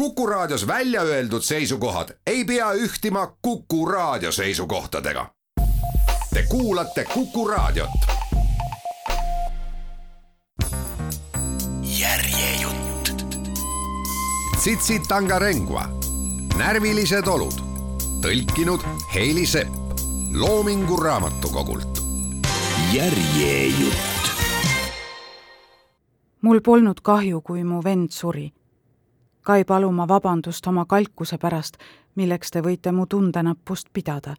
Kuku Raadios välja öeldud seisukohad ei pea ühtima Kuku Raadio seisukohtadega. Te kuulate Kuku Raadiot. järjejutt. Tsitsi Tangarengua, närvilised olud, tõlkinud Heili Sepp Loomingu Raamatukogult. järjejutt. mul polnud kahju, kui mu vend suri ka ei palu ma vabandust oma kalkuse pärast, milleks te võite mu tundenappust pidada.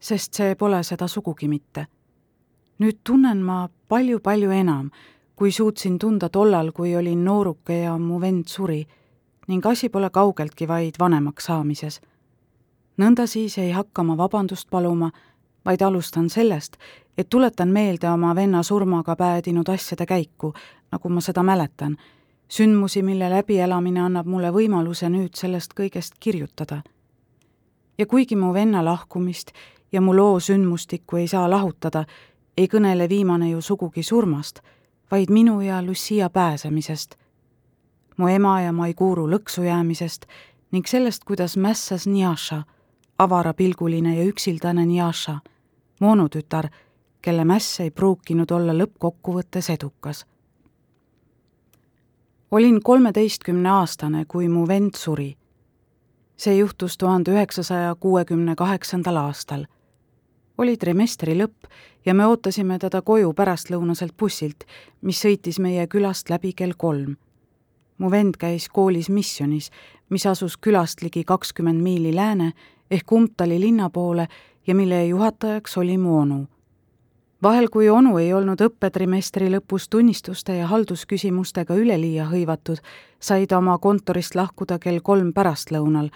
sest see pole seda sugugi mitte. nüüd tunnen ma palju-palju enam, kui suutsin tunda tollal, kui olin nooruke ja mu vend suri ning asi pole kaugeltki vaid vanemaks saamises. nõnda siis ei hakka ma vabandust paluma, vaid alustan sellest, et tuletan meelde oma venna surmaga päädinud asjade käiku, nagu ma seda mäletan sündmusi, mille läbielamine annab mulle võimaluse nüüd sellest kõigest kirjutada. ja kuigi mu venna lahkumist ja mu loo sündmustikku ei saa lahutada, ei kõnele viimane ju sugugi surmast, vaid minu ja Lucia pääsemisest. mu ema ja Maikuru lõksu jäämisest ning sellest, kuidas mässas Njaša, avarapilguline ja üksildane Njaša, moonutütar, kelle mäss ei pruukinud olla lõppkokkuvõttes edukas olin kolmeteistkümneaastane, kui mu vend suri. see juhtus tuhande üheksasaja kuuekümne kaheksandal aastal. oli trimestri lõpp ja me ootasime teda koju pärastlõunaselt bussilt, mis sõitis meie külast läbi kell kolm. mu vend käis koolis missionis, mis asus külast ligi kakskümmend miili lääne ehk Umtali linna poole ja mille juhatajaks oli mu onu vahel, kui onu ei olnud õppetrimestri lõpus tunnistuste ja haldusküsimustega üleliia hõivatud, sai ta oma kontorist lahkuda kell kolm pärastlõunal,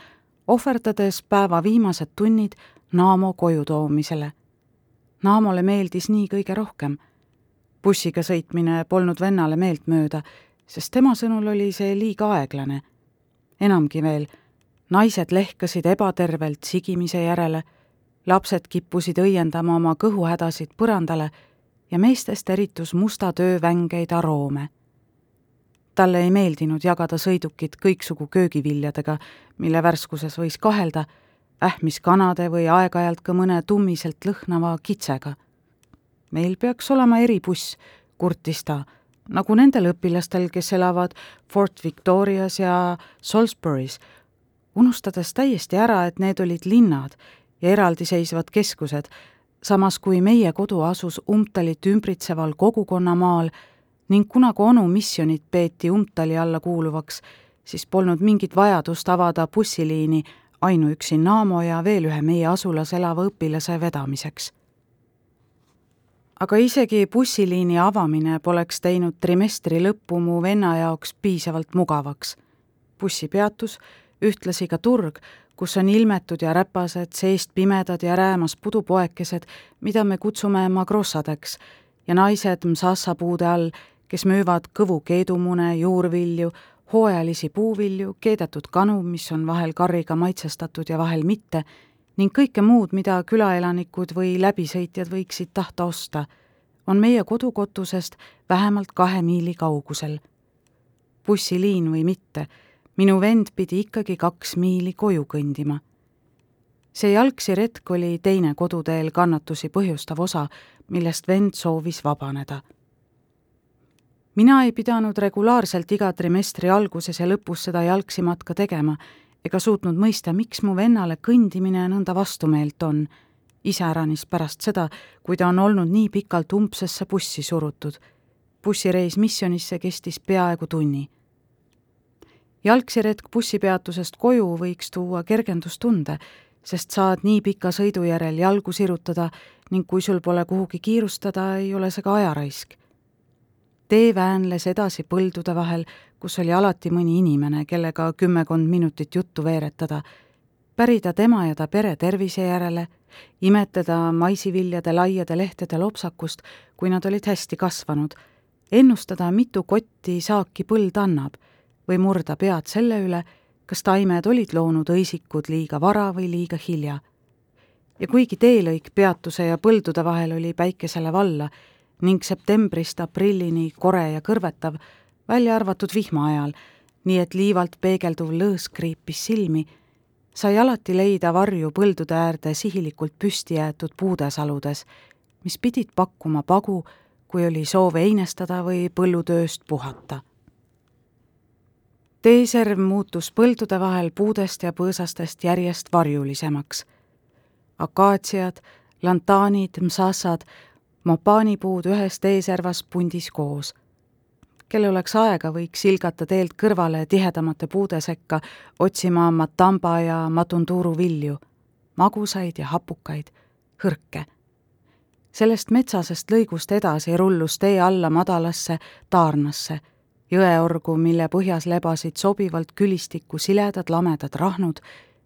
ohverdades päeva viimased tunnid Naamo koju toomisele. Naamole meeldis nii kõige rohkem. bussiga sõitmine polnud vennale meeltmööda, sest tema sõnul oli see liiga aeglane. enamgi veel, naised lehkasid ebatervelt sigimise järele lapsed kippusid õiendama oma kõhuhädasid põrandale ja meestest eritus musta töö vängeid aroome. talle ei meeldinud jagada sõidukit kõiksugu köögiviljadega, mille värskuses võis kahelda, ähmis kanade või aeg-ajalt ka mõne tummiselt lõhnava kitsega. meil peaks olema eribuss, kurtis ta, nagu nendel õpilastel, kes elavad Fort Victorias ja Salisbury's, unustades täiesti ära, et need olid linnad ja eraldiseisvad keskused, samas kui meie kodu asus Umtalit ümbritseval kogukonnamaal ning kuna ka onu missionit peeti Umtali alla kuuluvaks, siis polnud mingit vajadust avada bussiliini ainuüksi Naamo ja veel ühe meie asulas elava õpilase vedamiseks. aga isegi bussiliini avamine poleks teinud trimestri lõppu mu venna jaoks piisavalt mugavaks. bussi peatus, ühtlasi ka turg, kus on ilmetud ja räpased, seest pimedad ja räämas pudupoekesed, mida me kutsume magrossadeks, ja naised msassapuude all, kes müüvad kõvu keedumune, juurvilju, hooajalisi puuvilju, keedetud kanu, mis on vahel karriga maitsestatud ja vahel mitte, ning kõike muud, mida külaelanikud või läbisõitjad võiksid tahta osta, on meie kodukotusest vähemalt kahe miili kaugusel. bussiliin või mitte minu vend pidi ikkagi kaks miili koju kõndima. see jalgsi retk oli teine koduteel kannatusi põhjustav osa, millest vend soovis vabaneda. mina ei pidanud regulaarselt iga trimestri alguses ja lõpus seda jalgsi matka tegema ega suutnud mõista, miks mu vennale kõndimine nõnda vastumeelt on, iseäranis pärast seda, kui ta on olnud nii pikalt umbsesse bussi surutud. bussireis missionisse kestis peaaegu tunni jalgsiretk bussipeatusest koju võiks tuua kergendustunde, sest saad nii pika sõidu järel jalgu sirutada ning kui sul pole kuhugi kiirustada, ei ole see ka ajaraisk. tee väänles edasi põldude vahel, kus oli alati mõni inimene, kellega kümmekond minutit juttu veeretada, pärida tema ja ta pere tervise järele, imetleda maisiviljade laiade lehtede lopsakust, kui nad olid hästi kasvanud, ennustada, mitu kotti saaki põld annab või murda pead selle üle, kas taimed olid loonud õisikud liiga vara või liiga hilja. ja kuigi teelõik peatuse ja põldude vahel oli päikesele valla ning septembrist aprillini kore ja kõrvetav, välja arvatud vihma ajal, nii et liivalt peegelduv lõõs kriipis silmi, sai alati leida varju põldude äärde sihilikult püsti jäetud puudesaludes, mis pidid pakkuma pagu, kui oli soov einestada või põllutööst puhata. Teeserv muutus põldude vahel puudest ja põõsastest järjest varjulisemaks. akaatsiad, lantaanid, msassad, mopaanipuud ühes teeservas pundis koos kellel oleks aega, võiks ilgata teelt kõrvale tihedamate puude sekka otsima matamba ja matunduru vilju, magusaid ja hapukaid, hõrke. sellest metsasest lõigust edasi rullus tee alla madalasse taarnasse, jõeorgu, mille põhjas lebasid sobivalt külistikku siledad lamedad rahnud,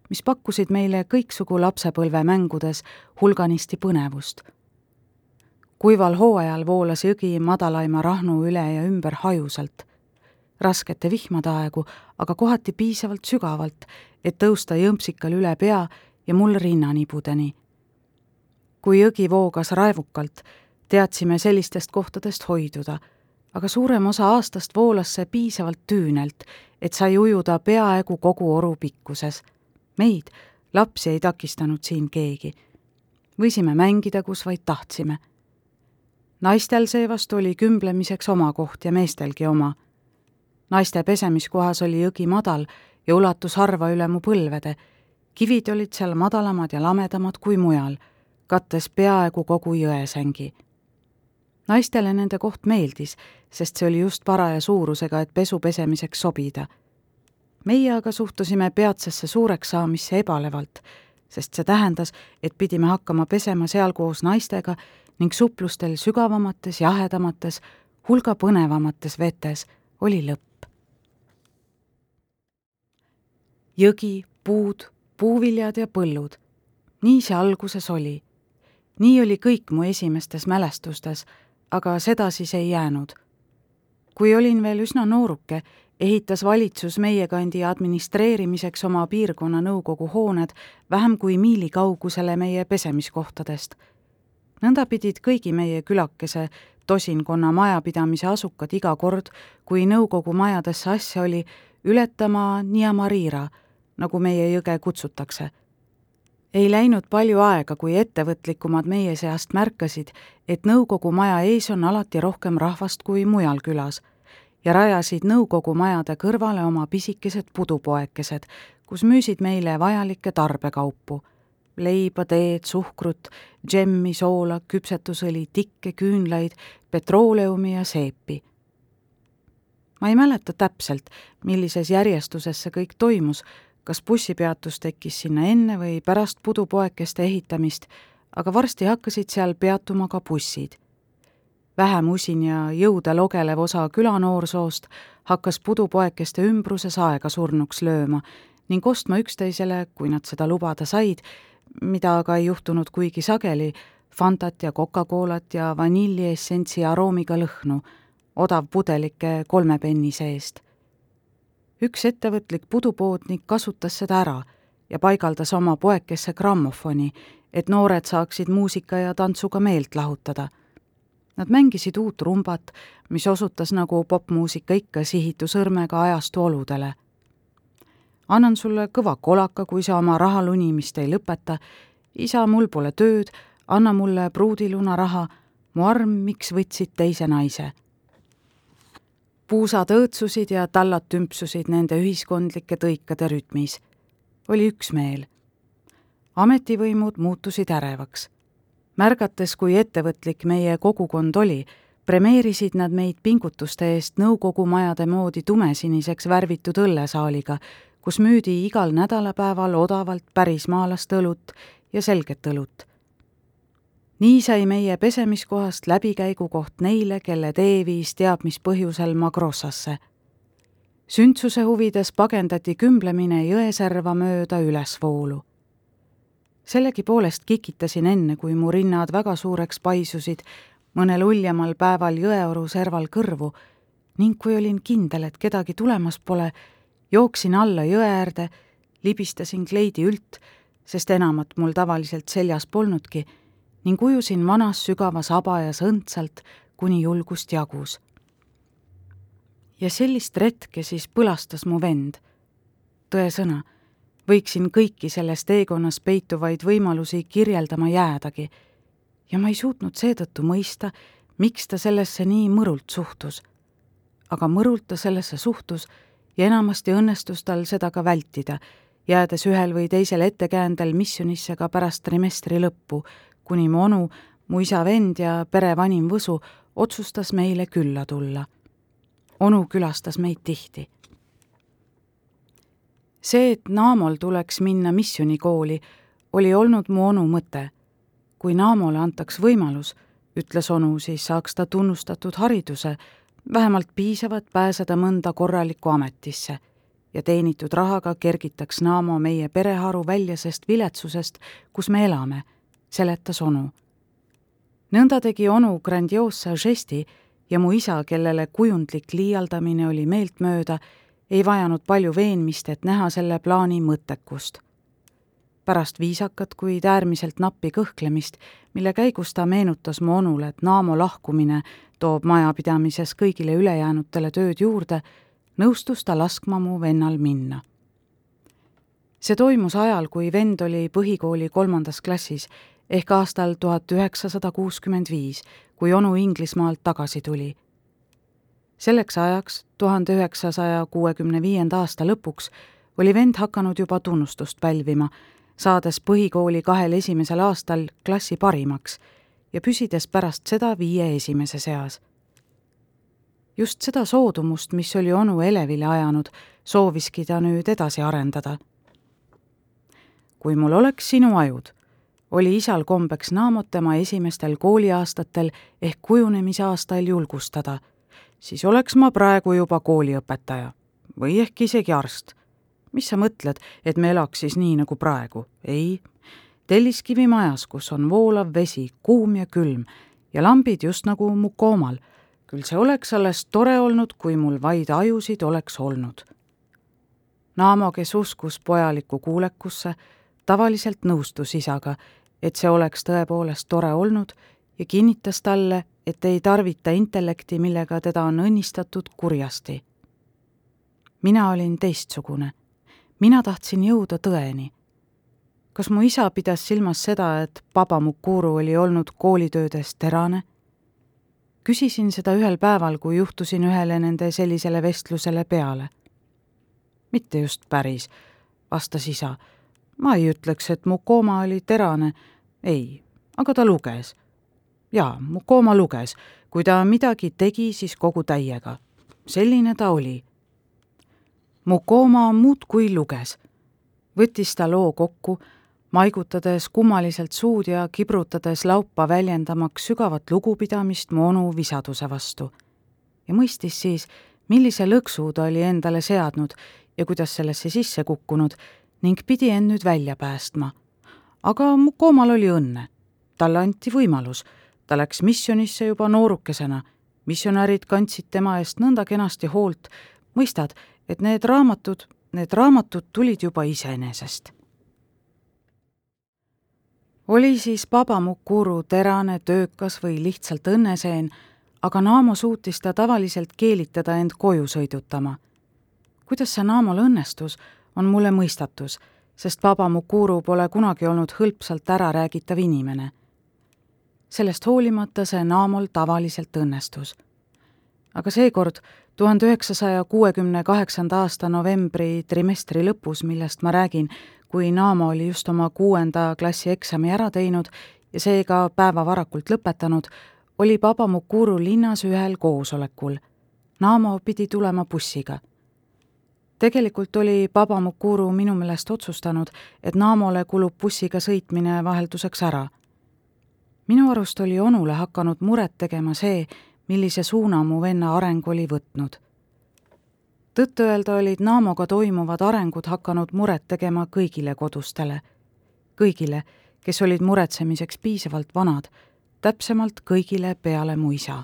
mis pakkusid meile kõiksugu lapsepõlve mängudes hulganisti põnevust kuival hooajal voolas jõgi madalaima rahnu üle ja ümber hajusalt. raskete vihmade aegu, aga kohati piisavalt sügavalt, et tõusta jõmpsikal üle pea ja mul rinnanibudeni. kui jõgi voogas raevukalt, teadsime sellistest kohtadest hoiduda, aga suurem osa aastast voolas see piisavalt tüünelt, et sai ujuda peaaegu kogu oru pikkuses. meid, lapsi, ei takistanud siin keegi. võisime mängida, kus vaid tahtsime naistel seevastu oli kümblemiseks oma koht ja meestelgi oma. naiste pesemiskohas oli jõgi madal ja ulatus harva üle mu põlvede. kivid olid seal madalamad ja lamedamad kui mujal, kattes peaaegu kogu jõesängi. Naistele nende koht meeldis, sest see oli just paraja suurusega, et pesu pesemiseks sobida. meie aga suhtusime peatsesse suureks saamisse ebalevalt, sest see tähendas, et pidime hakkama pesema seal koos naistega ning suplustel sügavamates, jahedamates, hulga põnevamates vetes oli lõpp. jõgi, puud, puuviljad ja põllud. nii see alguses oli. nii oli kõik mu esimestes mälestustes, aga sedasi see ei jäänud. kui olin veel üsna nooruke, ehitas valitsus meie kandi administreerimiseks oma piirkonna nõukogu hooned vähem kui miili kaugusele meie pesemiskohtadest nõnda pidid kõigi meie külakese tosinkonna majapidamise asukad iga kord, kui nõukogu majadesse asja oli, ületama Niamariira, nagu meie jõge kutsutakse. Ei läinud palju aega, kui ettevõtlikumad meie seast märkasid, et nõukogu maja ees on alati rohkem rahvast kui mujal külas ja rajasid nõukogu majade kõrvale oma pisikesed pudupoekesed, kus müüsid meile vajalikke tarbekaupu leiba, teed, suhkrut, džemmi, soola, küpsetusõli, tikke, küünlaid, petrooleumi ja seepi. ma ei mäleta täpselt, millises järjestuses see kõik toimus, kas bussipeatus tekkis sinna enne või pärast pudupoekeste ehitamist, aga varsti hakkasid seal peatuma ka bussid. vähem usin ja jõude logelev osa külanoorsoost hakkas pudupoekeste ümbruses aega surnuks lööma ning ostma üksteisele, kui nad seda lubada said, mida aga ei juhtunud kuigi sageli, Fantat ja Coca-Colat ja vanilliessentsi aroomiga lõhnu, odav pudelike kolme pennise eest. Üks ettevõtlik pudupoodnik kasutas seda ära ja paigaldas oma poekesse grammofoni, et noored saaksid muusika ja tantsuga meelt lahutada. Nad mängisid uut rumbat, mis osutas nagu popmuusika ikka sihitu sõrmega ajastu oludele annan sulle kõva kolaka, kui sa oma raha lunimist ei lõpeta. isa, mul pole tööd, anna mulle pruudiluna raha, mu arm, miks võtsid teise naise. Puusad õõtsusid ja tallad tümpsusid nende ühiskondlike tõikade rütmis. oli üksmeel. ametivõimud muutusid ärevaks. märgates, kui ettevõtlik meie kogukond oli, premeerisid nad meid pingutuste eest nõukogu majade moodi tumesiniseks värvitud õllesaaliga kus müüdi igal nädalapäeval odavalt pärismaalast õlut ja selget õlut. Nii sai meie pesemiskohast läbikäigukoht neile, kelle tee viis teab mis põhjusel Magrossasse. sündsuse huvides pagendati kümblemine jõeserva mööda ülesvoolu. sellegipoolest kikitasin enne, kui mu rinnad väga suureks paisusid, mõnel uljamal päeval jõeoru serval kõrvu ning kui olin kindel, et kedagi tulemas pole, jooksin alla jõe äärde, libistasin kleidi ült, sest enamat mul tavaliselt seljas polnudki, ning ujusin vanas sügavas abajas õndsalt, kuni julgust jagus. ja sellist retke siis põlastas mu vend. tõesõna, võiksin kõiki selles teekonnas peituvaid võimalusi kirjeldama jäädagi ja ma ei suutnud seetõttu mõista, miks ta sellesse nii mõrult suhtus. aga mõrult ta sellesse suhtus ja enamasti õnnestus tal seda ka vältida, jäädes ühel või teisel ettekäändel missionisse ka pärast trimestri lõppu, kuni mu onu, mu isa vend ja pere vanim Võsu otsustas meile külla tulla. onu külastas meid tihti. see, et Naamol tuleks minna missionikooli, oli olnud mu onu mõte. kui Naamole antaks võimalus, ütles onu, siis saaks ta tunnustatud hariduse, vähemalt piisavat pääseda mõnda korralikku ametisse ja teenitud rahaga kergitaks Naamo meie pereharu väljasest viletsusest, kus me elame, seletas onu. nõnda tegi onu grandioossa žesti ja mu isa, kellele kujundlik liialdamine oli meeltmööda, ei vajanud palju veenmist, et näha selle plaani mõttekust pärast viisakat, kuid äärmiselt nappi kõhklemist, mille käigus ta meenutas mu onule, et Naamo lahkumine toob majapidamises kõigile ülejäänutele tööd juurde, nõustus ta laskma mu vennal minna. see toimus ajal, kui vend oli põhikooli kolmandas klassis ehk aastal tuhat üheksasada kuuskümmend viis, kui onu Inglismaalt tagasi tuli. selleks ajaks, tuhande üheksasaja kuuekümne viienda aasta lõpuks, oli vend hakanud juba tunnustust pälvima saades põhikooli kahel esimesel aastal klassi parimaks ja püsides pärast seda viie esimese seas. just seda soodumust, mis oli onu elevile ajanud, sooviski ta nüüd edasi arendada. kui mul oleks sinu ajud, oli isal kombeks Naamot tema esimestel kooliaastatel ehk kujunemisaastal julgustada, siis oleks ma praegu juba kooliõpetaja või ehk isegi arst mis sa mõtled, et me elaks siis nii nagu praegu? ei. Telliskivi majas, kus on voolav vesi, kuum ja külm ja lambid just nagu Mukoomal. küll see oleks alles tore olnud, kui mul vaid ajusid oleks olnud. Naamo, kes uskus pojalikku kuulekusse, tavaliselt nõustus isaga, et see oleks tõepoolest tore olnud ja kinnitas talle, et ei tarvita intellekti, millega teda on õnnistatud kurjasti. mina olin teistsugune mina tahtsin jõuda tõeni. kas mu isa pidas silmas seda, et Baba Mukuru oli olnud koolitöödes terane? küsisin seda ühel päeval, kui juhtusin ühele nende sellisele vestlusele peale. mitte just päris, vastas isa. Ma ei ütleks, et Mukoma oli terane, ei, aga ta luges. jaa, Mukoma luges, kui ta midagi tegi, siis kogu täiega. selline ta oli Mukoma muudkui luges. võttis ta loo kokku, maigutades kummaliselt suud ja kibrutades laupa väljendamaks sügavat lugupidamist moonu visaduse vastu. ja mõistis siis, millise lõksu ta oli endale seadnud ja kuidas sellesse sisse kukkunud ning pidi end nüüd välja päästma. aga Mukomal oli õnne. talle anti võimalus, ta läks missionisse juba noorukesena missionärid kandsid tema eest nõnda kenasti hoolt, mõistad, et need raamatud, need raamatud tulid juba iseenesest. oli siis Baba Mukuru terane, töökas või lihtsalt õnneseen, aga Naamo suutis ta tavaliselt keelitada end koju sõidutama. kuidas see Naamol õnnestus, on mulle mõistatus, sest Baba Mukuru pole kunagi olnud hõlpsalt ära räägitav inimene. sellest hoolimata see Naamol tavaliselt õnnestus. aga seekord tuhande üheksasaja kuuekümne kaheksanda aasta novembri trimestri lõpus, millest ma räägin, kui Naamo oli just oma kuuenda klassi eksami ära teinud ja seega päeva varakult lõpetanud, oli Baba Mukuru linnas ühel koosolekul. Naamo pidi tulema bussiga. Tegelikult oli Baba Mukuru minu meelest otsustanud, et Naamole kulub bussiga sõitmine vahelduseks ära. minu arust oli onule hakanud muret tegema see, millise suuna mu venna areng oli võtnud. tõtt-öelda olid Naamoga toimuvad arengud hakanud muret tegema kõigile kodustele, kõigile, kes olid muretsemiseks piisavalt vanad, täpsemalt kõigile peale mu isa.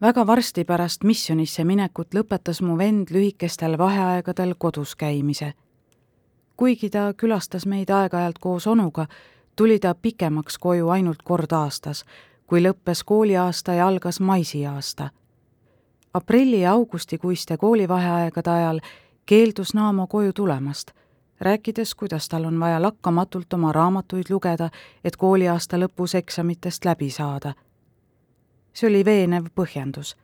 Väga varsti pärast missionisse minekut lõpetas mu vend lühikestel vaheaegadel kodus käimise. kuigi ta külastas meid aeg-ajalt koos onuga, tuli ta pikemaks koju ainult kord aastas kui lõppes kooliaasta ja algas maisiaasta. aprilli ja augustikuiste koolivaheaegade ajal keeldus Naamo koju tulemast, rääkides, kuidas tal on vaja lakkamatult oma raamatuid lugeda, et kooliaasta lõpus eksamitest läbi saada. See oli veenev põhjendus.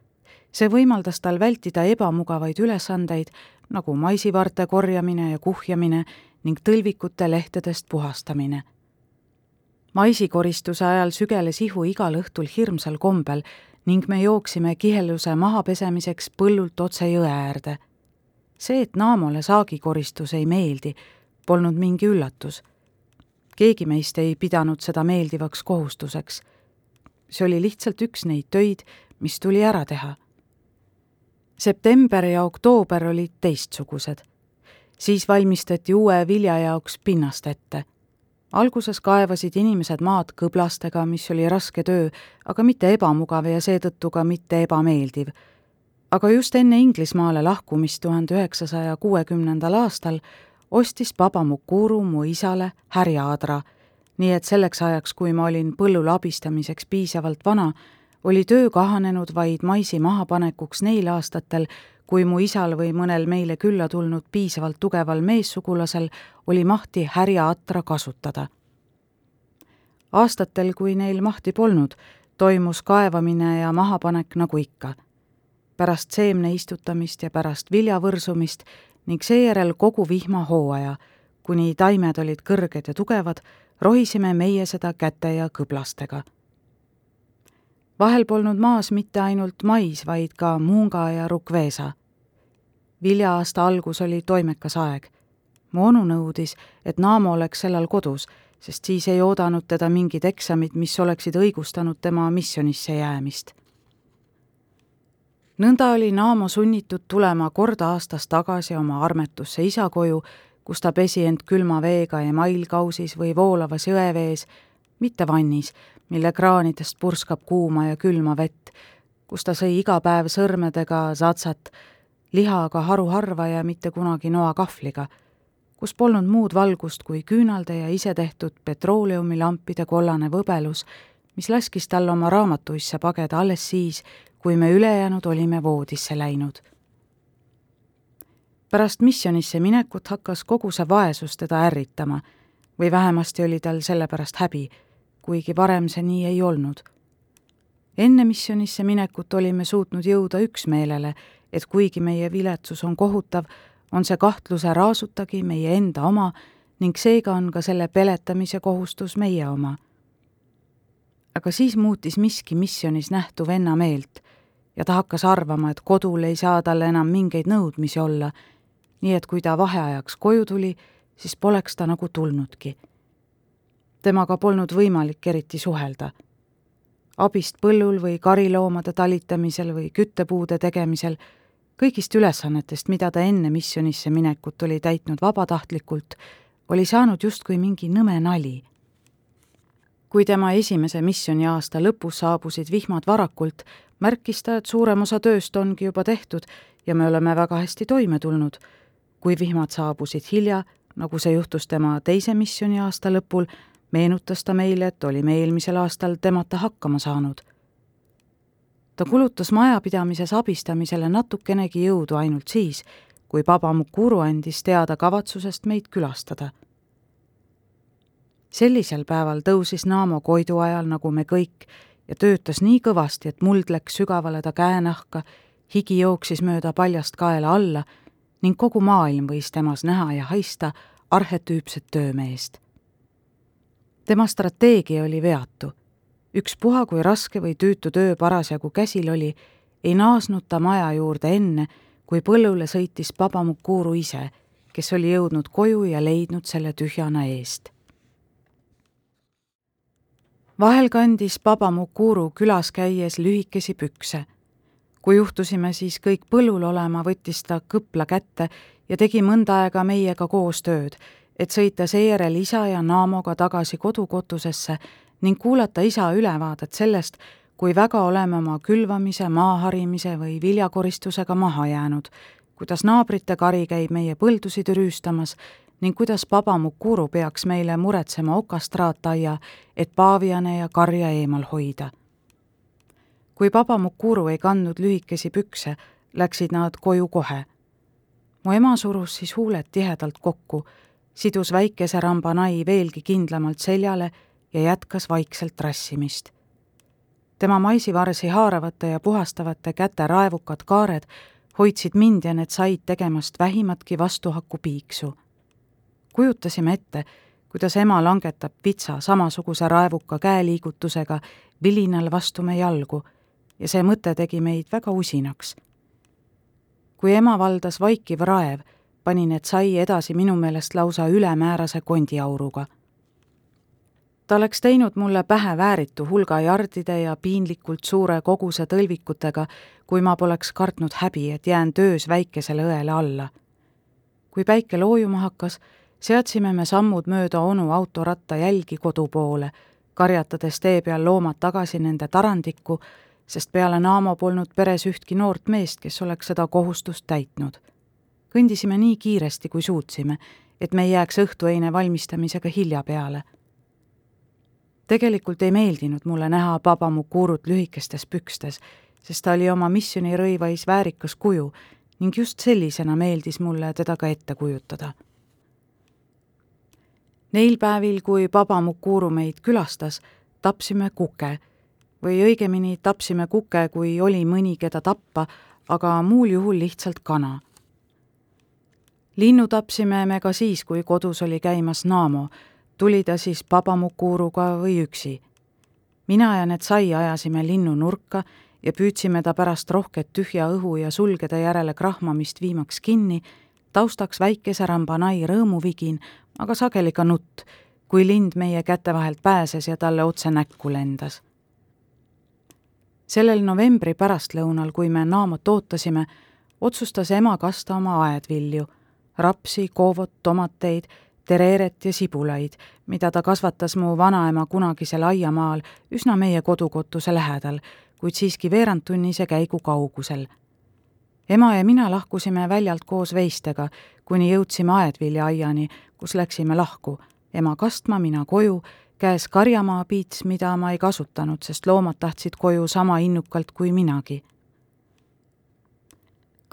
see võimaldas tal vältida ebamugavaid ülesandeid, nagu maisivarte korjamine ja kuhjamine ning tõlvikute lehtedest puhastamine maisikoristuse ajal sügeles ihu igal õhtul hirmsal kombel ning me jooksime kiheluse mahapesemiseks põllult otse jõe äärde. see, et Naamole saagikoristus ei meeldi, polnud mingi üllatus. keegi meist ei pidanud seda meeldivaks kohustuseks. See oli lihtsalt üks neid töid, mis tuli ära teha. september ja oktoober olid teistsugused. siis valmistati uue vilja jaoks pinnast ette alguses kaevasid inimesed maad kõblastega, mis oli raske töö, aga mitte ebamugav ja seetõttu ka mitte ebameeldiv. aga just enne Inglismaale lahkumist tuhande üheksasaja kuuekümnendal aastal ostis Baba Mukuru mu isale härjaadra, nii et selleks ajaks, kui ma olin põllul abistamiseks piisavalt vana, oli töö kahanenud vaid maisi mahapanekuks neil aastatel, kui mu isal või mõnel meile külla tulnud piisavalt tugeval meessugulasel oli mahti härjaatra kasutada. aastatel, kui neil mahti polnud, toimus kaevamine ja mahapanek nagu ikka. pärast seemne istutamist ja pärast vilja võrsumist ning seejärel kogu vihmahooaja, kuni taimed olid kõrged ja tugevad, rohisime meie seda käte ja kõblastega vahel polnud maas mitte ainult mais, vaid ka muunga ja rukveesa. vilja-aasta algus oli toimekas aeg. mu onu nõudis, et Naamo oleks sellal kodus, sest siis ei oodanud teda mingid eksamid, mis oleksid õigustanud tema missionisse jäämist. nõnda oli Naamo sunnitud tulema kord aastas tagasi oma armetusse isa koju, kus ta pesi end külma veega emailkausis või voolavas jõevees, mitte vannis, mille kraanidest purskab kuuma ja külma vett, kus ta sõi iga päev sõrmedega zatsat, liha aga haruharva ja mitte kunagi noakahvliga, kus polnud muud valgust kui küünalde ja isetehtud petrooleumilampide kollane võbelus, mis laskis tal oma raamatuisse pageda alles siis, kui me ülejäänud olime voodisse läinud. Pärast missionisse minekut hakkas kogu see vaesus teda ärritama või vähemasti oli tal selle pärast häbi kuigi varem see nii ei olnud. enne missionisse minekut olime suutnud jõuda üksmeelele, et kuigi meie viletsus on kohutav, on see kahtluse raasutagi meie enda oma ning seega on ka selle peletamise kohustus meie oma. aga siis muutis miski missionis nähtu venna meelt ja ta hakkas arvama, et kodul ei saa talle enam mingeid nõudmisi olla, nii et kui ta vaheajaks koju tuli, siis poleks ta nagu tulnudki temaga polnud võimalik eriti suhelda. abist põllul või kariloomade talitamisel või küttepuude tegemisel, kõigist ülesannetest, mida ta enne missionisse minekut oli täitnud vabatahtlikult, oli saanud justkui mingi nõme nali. kui tema esimese missioniaasta lõpus saabusid vihmad varakult, märkis ta, et suurem osa tööst ongi juba tehtud ja me oleme väga hästi toime tulnud. Kui vihmad saabusid hilja, nagu see juhtus tema teise missioniaasta lõpul, meenutas ta meile, et olime eelmisel aastal temata hakkama saanud. ta kulutas majapidamises abistamisele natukenegi jõudu ainult siis, kui Baba Mukuru andis teada kavatsusest meid külastada. sellisel päeval tõusis Naamo Koidu ajal, nagu me kõik, ja töötas nii kõvasti, et muld läks sügavale ta käenahka, higi jooksis mööda paljast kaela alla ning kogu maailm võis temas näha ja haista arhetüüpset töömeest tema strateegia oli veatu. ükspuha, kui raske või tüütu töö parasjagu käsil oli, ei naasnud ta maja juurde enne, kui põllule sõitis Baba Mukuru ise, kes oli jõudnud koju ja leidnud selle tühjana eest. vahel kandis Baba Mukuru külas käies lühikesi pükse. Kui juhtusime siis kõik põllul olema, võttis ta kõpla kätte ja tegi mõnda aega meiega koos tööd et sõita seejärel isa ja Naamoga tagasi kodukotusesse ning kuulata isa ülevaadet sellest, kui väga oleme oma külvamise, maaharimise või viljakoristusega maha jäänud, kuidas naabrite kari käib meie põldusid rüüstamas ning kuidas Baba Mukuru peaks meile muretsema okastraataia, et paaviane ja karja eemal hoida. Kui Papa Mukuru ei kandnud lühikesi pükse, läksid nad koju kohe. mu ema surus siis huuled tihedalt kokku, sidus väikese rambanai veelgi kindlamalt seljale ja jätkas vaikselt rassimist. tema maisivarsi haaravate ja puhastavate käte raevukad kaared hoidsid mind ja need said tegemast vähimatki vastuhakupiiksu. kujutasime ette, kuidas ema langetab vitsa samasuguse raevuka käeliigutusega vilinal vastu me jalgu ja see mõte tegi meid väga usinaks. kui ema valdas vaikiv raev, pani need sai edasi minu meelest lausa ülemäärase kondiauruga ta oleks teinud mulle pähe vääritu hulga jardide ja piinlikult suure koguse tõlvikutega, kui ma poleks kartnud häbi, et jään töös väikesele õele alla. kui päike loojuma hakkas, seadsime me sammud mööda onu autoratta jälgi kodu poole, karjatades tee peal loomad tagasi nende tarandikku, sest peale Naamo polnud peres ühtki noort meest, kes oleks seda kohustust täitnud. kõndisime nii kiiresti, kui suutsime, et me ei jääks õhtueine valmistamisega hilja peale tegelikult ei meeldinud mulle näha Baba Mukurut lühikestes pükstes, sest ta oli oma missionirõivais väärikas kuju ning just sellisena meeldis mulle teda ka ette kujutada. Neil päevil, kui Baba Mukuru meid külastas, tapsime kuke või õigemini tapsime kuke, kui oli mõni, keda tappa, aga muul juhul lihtsalt kana. linnu tapsime me ka siis, kui kodus oli käimas Naamo tuli ta siis pabamukuuruga või üksi. mina ja need sai ajasime linnu nurka ja püüdsime ta pärast rohket tühja õhu ja sulgede järele krahmamist viimaks kinni, taustaks väikese rambanai rõõmuvigin, aga sageli ka nutt, kui lind meie käte vahelt pääses ja talle otse näkku lendas. Sellel novembri pärastlõunal, kui me Naamot ootasime, otsustas ema kasta oma aedvilju, rapsi, koovot, tomateid tereeret ja sibulaid, mida ta kasvatas mu vanaema kunagisel aiamaal üsna meie kodukotuse lähedal, kuid siiski veerandtunnise käigu kaugusel. ema ja mina lahkusime väljalt koos veistega, kuni jõudsime aedviljaaiani, kus läksime lahku, ema kastma, mina koju, käes karjamaapiits, mida ma ei kasutanud, sest loomad tahtsid koju sama innukalt kui minagi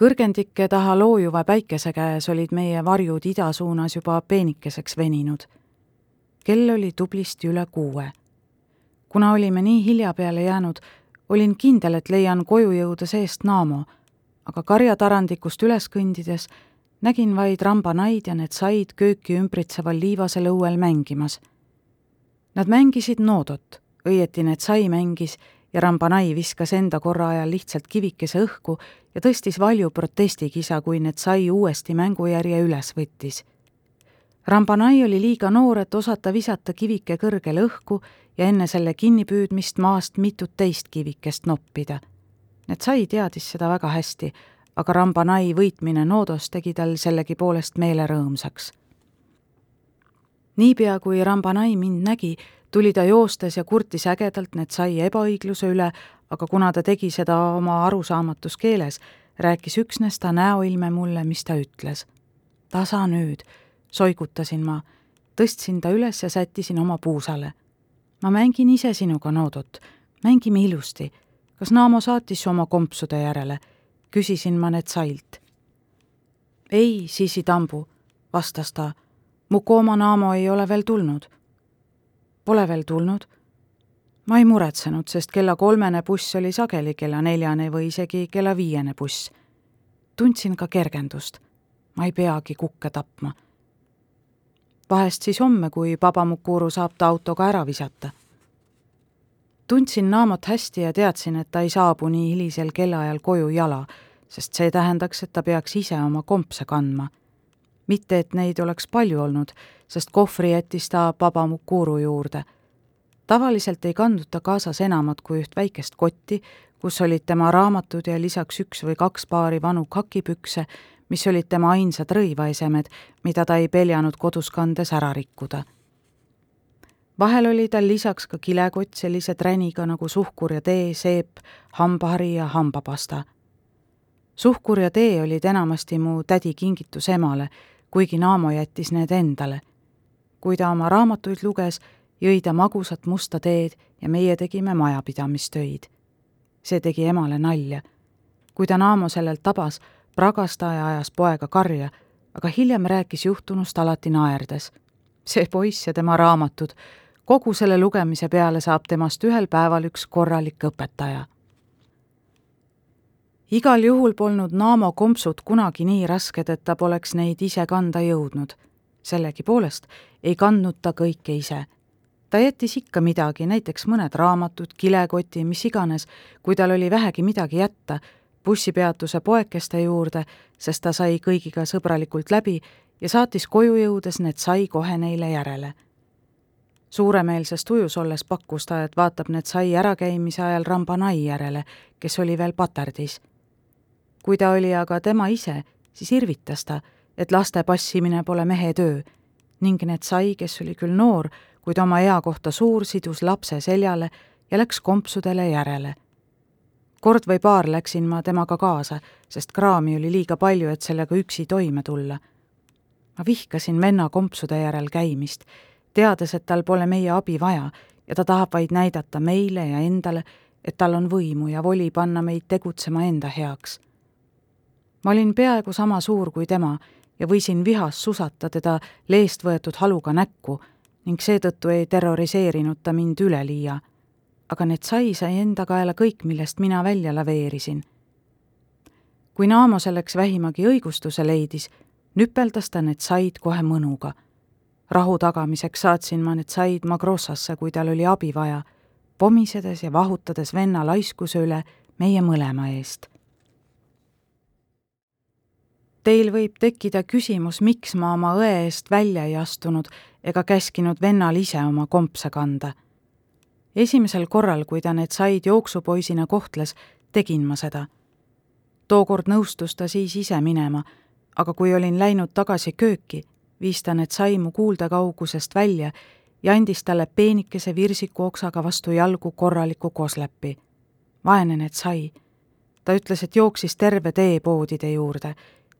kõrgendike taha loojuva päikese käes olid meie varjud ida suunas juba peenikeseks veninud. kell oli tublisti üle kuue. kuna olime nii hilja peale jäänud, olin kindel, et leian koju jõuda seest Naamo, aga karjatarandikust üles kõndides nägin vaid rambanaid ja need said kööki ümbritseval liivasel õuel mängimas. Nad mängisid noodot, õieti need sai mängis ja Rambanai viskas enda korra ajal lihtsalt kivikese õhku ja tõstis valju protestikisa, kui need sai uuesti mängujärje üles võttis. Rambanai oli liiga noor, et osata visata kivike kõrgele õhku ja enne selle kinnipüüdmist maast mitut teist kivikest noppida. Need sai teadis seda väga hästi, aga Rambanai võitmine Noodos tegi tal sellegipoolest meele rõõmsaks. Niipea, kui Rambanai mind nägi, tuli ta joostes ja kurtis ägedalt need sai ebaõigluse üle, aga kuna ta tegi seda oma arusaamatus keeles, rääkis üksnes ta näoilme mulle, mis ta ütles. tasa nüüd, soigutasin ma, tõstsin ta üles ja sättisin oma puusale. ma mängin ise sinuga noodut, mängime ilusti. kas Naamo saatis su oma kompsude järele? küsisin ma need sailt. ei, Sisi Tambu, vastas ta. Mu kooma Naamo ei ole veel tulnud Pole veel tulnud? ma ei muretsenud, sest kella kolmene buss oli sageli kella neljane või isegi kella viiene buss. tundsin ka kergendust. ma ei peagi kukke tapma. vahest siis homme, kui Babamukuru saab ta autoga ära visata. tundsin Naamot hästi ja teadsin, et ta ei saabu nii hilisel kellaajal koju jala, sest see tähendaks, et ta peaks ise oma kompse kandma mitte et neid oleks palju olnud, sest kohvri jättis ta Baba Mukuru juurde. tavaliselt ei kandnud ta kaasas enamat kui üht väikest kotti, kus olid tema raamatud ja lisaks üks või kaks paari vanu kakipükse, mis olid tema ainsad rõivaesemed, mida ta ei peljanud kodus kandes ära rikkuda. vahel oli tal lisaks ka kilekott sellise träniga nagu suhkur ja tee, seep, hambahari ja hambapasta suhkur ja tee olid enamasti mu tädi kingitus emale, kuigi Naamo jättis need endale. kui ta oma raamatuid luges, jõi ta magusat musta teed ja meie tegime majapidamistöid. see tegi emale nalja. kui ta Naamo sellelt tabas, pragas ta ja ajas poega karja, aga hiljem rääkis juhtunust alati naerdes. see poiss ja tema raamatud, kogu selle lugemise peale saab temast ühel päeval üks korralik õpetaja. Igal juhul polnud Naamo kompsud kunagi nii rasked, et ta poleks neid ise kanda jõudnud. sellegipoolest ei kandnud ta kõike ise ta jättis ikka midagi, näiteks mõned raamatud, kilekoti, mis iganes, kui tal oli vähegi midagi jätta, bussipeatuse poekeste juurde, sest ta sai kõigiga sõbralikult läbi ja saatis koju jõudes need sai kohe neile järele. suuremeelses tujus olles pakkus ta, et vaatab need sai ärakäimise ajal rambanai järele, kes oli veel paterdis. Kui ta oli aga tema ise, siis irvitas ta, et laste passimine pole mehe töö ning need sai, kes oli küll noor, kuid oma ea kohta suur sidus lapse seljale ja läks kompsudele järele. kord või paar läksin ma temaga kaasa, sest kraami oli liiga palju, et sellega üksi toime tulla. ma vihkasin venna kompsude järel käimist, teades, et tal pole meie abi vaja ja ta tahab vaid näidata meile ja endale, et tal on võimu ja voli panna meid tegutsema enda heaks. Ma olin peaaegu sama suur kui tema ja võisin vihas susata teda leest võetud haluga näkku ning seetõttu ei terroriseerinud ta mind üleliia. aga need sai sai enda kaela kõik, millest mina välja laveerisin. kui Naamo selleks vähimagi õigustuse leidis, nüpeldas ta need said kohe mõnuga. rahu tagamiseks saatsin ma need said Magrossasse, kui tal oli abi vaja, pomisedes ja vahutades venna laiskuse üle meie mõlema eest Teil võib tekkida küsimus, miks ma oma õe eest välja ei astunud ega käskinud vennal ise oma kompse kanda. esimesel korral, kui ta need said jooksupoisina kohtles, tegin ma seda. tookord nõustus ta siis ise minema, aga kui olin läinud tagasi kööki, viis ta need sai mu kuuldekaugusest välja ja andis talle peenikese virsiku oksaga vastu jalgu korraliku koslepi. vaene need sai. ta ütles, et jooksis terve tee poodide juurde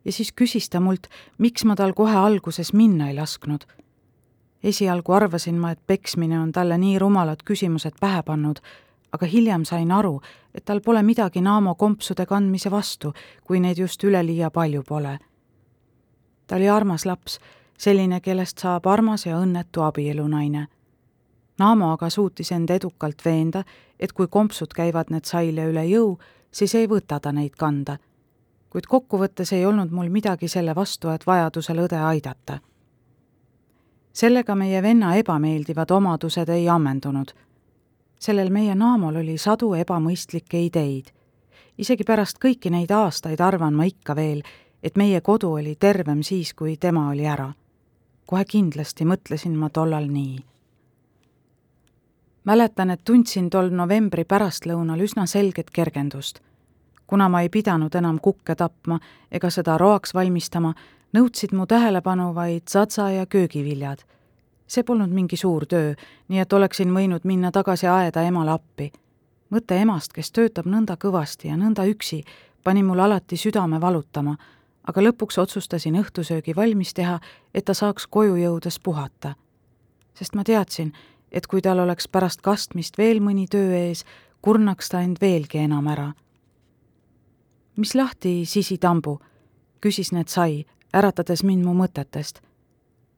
ja siis küsis ta mult, miks ma tal kohe alguses minna ei lasknud. esialgu arvasin ma, et peksmine on talle nii rumalad küsimused pähe pannud, aga hiljem sain aru, et tal pole midagi Naamo kompsude kandmise vastu, kui neid just üleliia palju pole. ta oli armas laps, selline, kellest saab armas ja õnnetu abielunaine. Naamo aga suutis end edukalt veenda, et kui kompsud käivad need saile üle jõu, siis ei võta ta neid kanda kuid kokkuvõttes ei olnud mul midagi selle vastu, et vajadusel õde aidata. sellega meie venna ebameeldivad omadused ei ammendunud. sellel meie naamol oli sadu ebamõistlikke ideid. isegi pärast kõiki neid aastaid arvan ma ikka veel, et meie kodu oli tervem siis, kui tema oli ära. kohe kindlasti mõtlesin ma tollal nii mäletan, et tundsin tol novembri pärastlõunal üsna selget kergendust kuna ma ei pidanud enam kukke tapma ega seda roaks valmistama, nõudsid mu tähelepanu vaid satsa ja köögiviljad. see polnud mingi suur töö, nii et oleksin võinud minna tagasi aeda emale appi. mõte emast, kes töötab nõnda kõvasti ja nõnda üksi, pani mul alati südame valutama, aga lõpuks otsustasin õhtusöögi valmis teha, et ta saaks koju jõudes puhata. sest ma teadsin, et kui tal oleks pärast kastmist veel mõni töö ees, kurnaks ta end veelgi enam ära mis lahti, sisitambu? küsis need sai, äratades mind mu mõtetest.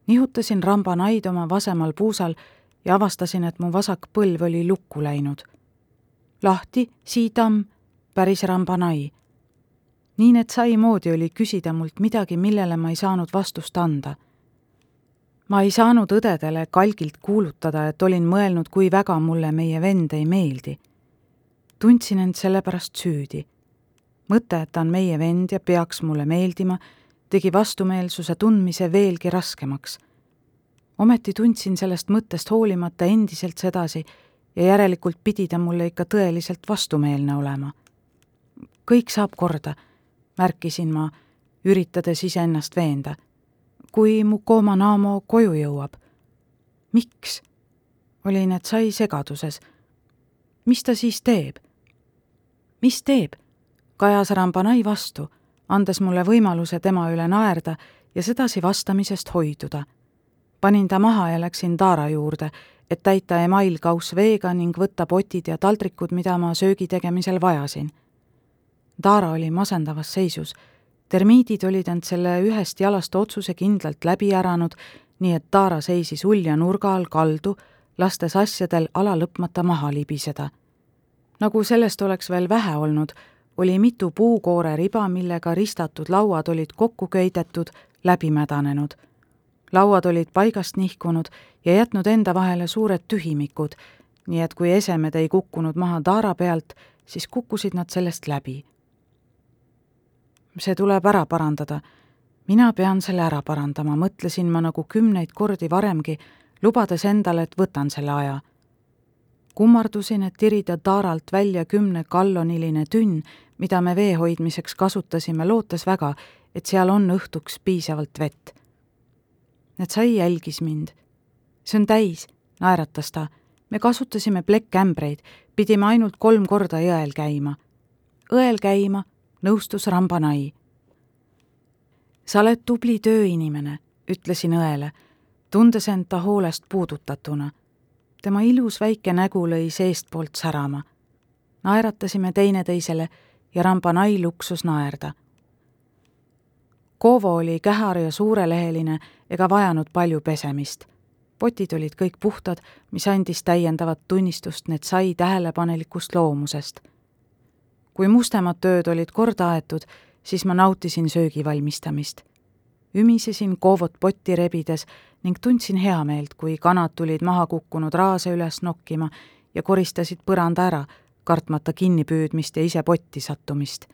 nihutasin rambanaid oma vasemal puusal ja avastasin, et mu vasak põlv oli lukku läinud. lahti, siitamm, päris rambanai. nii need sai moodi oli küsida mult midagi, millele ma ei saanud vastust anda. ma ei saanud õdedele kalgilt kuulutada, et olin mõelnud, kui väga mulle meie vend ei meeldi. tundsin end sellepärast süüdi mõte, et ta on meie vend ja peaks mulle meeldima, tegi vastumeelsuse tundmise veelgi raskemaks. ometi tundsin sellest mõttest hoolimata endiselt sedasi ja järelikult pidi ta mulle ikka tõeliselt vastumeelne olema. kõik saab korda, märkisin ma, üritades iseennast veenda. kui mu Kooma-Naamo koju jõuab. miks? olin, et sai segaduses. mis ta siis teeb? mis teeb? Kajas Rambanai vastu, andes mulle võimaluse tema üle naerda ja sedasi vastamisest hoiduda. panin ta maha ja läksin Taara juurde, et täita emailkauss veega ning võtta potid ja taldrikud, mida ma söögi tegemisel vajasin. Taara oli masendavas seisus. termiidid olid end selle ühest jalast otsusekindlalt läbi äranud, nii et Taara seisis ulja nurga all kaldu, lastes asjadel ala lõpmata maha libiseda. nagu sellest oleks veel vähe olnud, oli mitu puukoore riba, millega ristatud lauad olid kokku köidetud, läbi mädanenud. lauad olid paigast nihkunud ja jätnud enda vahele suured tühimikud, nii et kui esemed ei kukkunud maha taara pealt, siis kukkusid nad sellest läbi. see tuleb ära parandada. mina pean selle ära parandama, mõtlesin ma nagu kümneid kordi varemgi, lubades endale, et võtan selle aja kummardusin, et tirida taaralt välja kümne galloniline tünn, mida me vee hoidmiseks kasutasime, lootes väga, et seal on õhtuks piisavalt vett. Netsai jälgis mind. see on täis, naeratas ta. me kasutasime plekkämbreid, pidime ainult kolm korda jõel käima. õel käima, nõustus Rambanai. sa oled tubli tööinimene, ütlesin õele, tundes end ta hoolest puudutatuna tema ilus väike nägu lõi seestpoolt särama. naeratasime teineteisele ja Rambanai luksus naerda. Kovo oli kähar ja suureleheline ega vajanud palju pesemist. potid olid kõik puhtad, mis andis täiendavat tunnistust Netsai tähelepanelikust loomusest. kui mustemad tööd olid korda aetud, siis ma nautisin söögi valmistamist. ümisesin Kovot potti rebides ning tundsin heameelt, kui kanad tulid maha kukkunud raase üles nokkima ja koristasid põranda ära, kartmata kinnipüüdmist ja ise potti sattumist.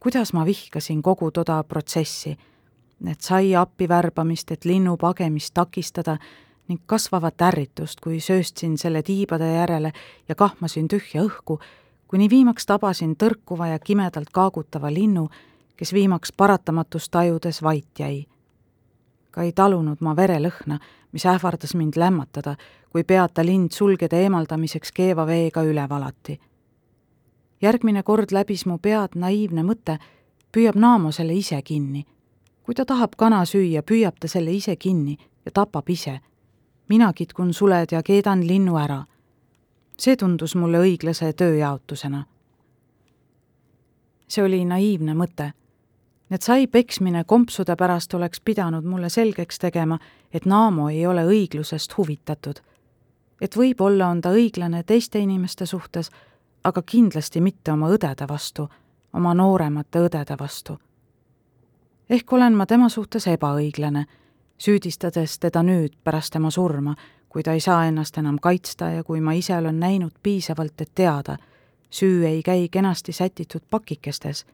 kuidas ma vihkasin kogu toda protsessi, et sai appi värbamist, et linnu pagemist takistada ning kasvavat ärritust, kui sööstsin selle tiibade järele ja kahmasin tühja õhku, kuni viimaks tabasin tõrkuva ja kimedalt kaagutava linnu, kes viimaks paratamatust tajudes vait jäi ka ei talunud ma verelõhna, mis ähvardas mind lämmatada, kui peata lind sulgede eemaldamiseks keeva veega üle valati. järgmine kord läbis mu pead naiivne mõte, püüab Naamo selle ise kinni. kui ta tahab kana süüa, püüab ta selle ise kinni ja tapab ise. mina kitkun suled ja keedan linnu ära. see tundus mulle õiglase tööjaotusena. see oli naiivne mõte et sai peksmine kompsude pärast oleks pidanud mulle selgeks tegema, et Naamo ei ole õiglusest huvitatud. et võib-olla on ta õiglane teiste inimeste suhtes, aga kindlasti mitte oma õdede vastu, oma nooremate õdede vastu. ehk olen ma tema suhtes ebaõiglane, süüdistades teda nüüd pärast tema surma, kui ta ei saa ennast enam kaitsta ja kui ma ise olen näinud piisavalt, et teada, süü ei käi kenasti sätitud pakikestes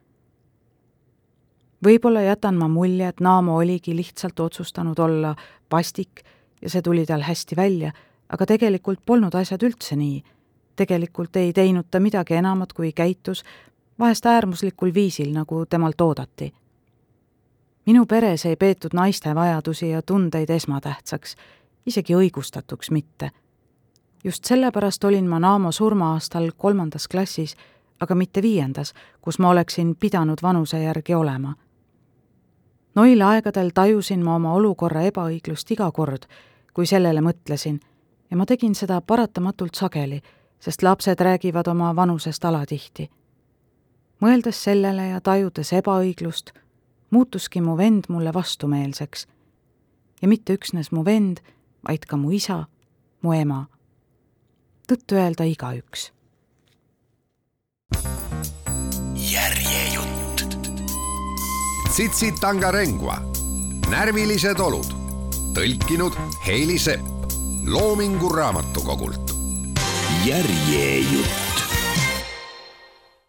võib-olla jätan ma mulje, et Naamo oligi lihtsalt otsustanud olla vastik ja see tuli tal hästi välja, aga tegelikult polnud asjad üldse nii. tegelikult ei teinud ta midagi enamat, kui käitus vahest äärmuslikul viisil, nagu temalt oodati. minu peres ei peetud naiste vajadusi ja tundeid esmatähtsaks, isegi õigustatuks mitte. just sellepärast olin ma Naamo surma-aastal kolmandas klassis, aga mitte viiendas, kus ma oleksin pidanud vanuse järgi olema Noil aegadel tajusin ma oma olukorra ebaõiglust iga kord, kui sellele mõtlesin ja ma tegin seda paratamatult sageli, sest lapsed räägivad oma vanusest alatihti. mõeldes sellele ja tajudes ebaõiglust, muutuski mu vend mulle vastumeelseks. ja mitte üksnes mu vend, vaid ka mu isa, mu ema. tõtt-öelda igaüks Tsitsi-Tangarengua, närvilised olud, tõlkinud Heili Sepp. Loomingu Raamatukogult. järjejutt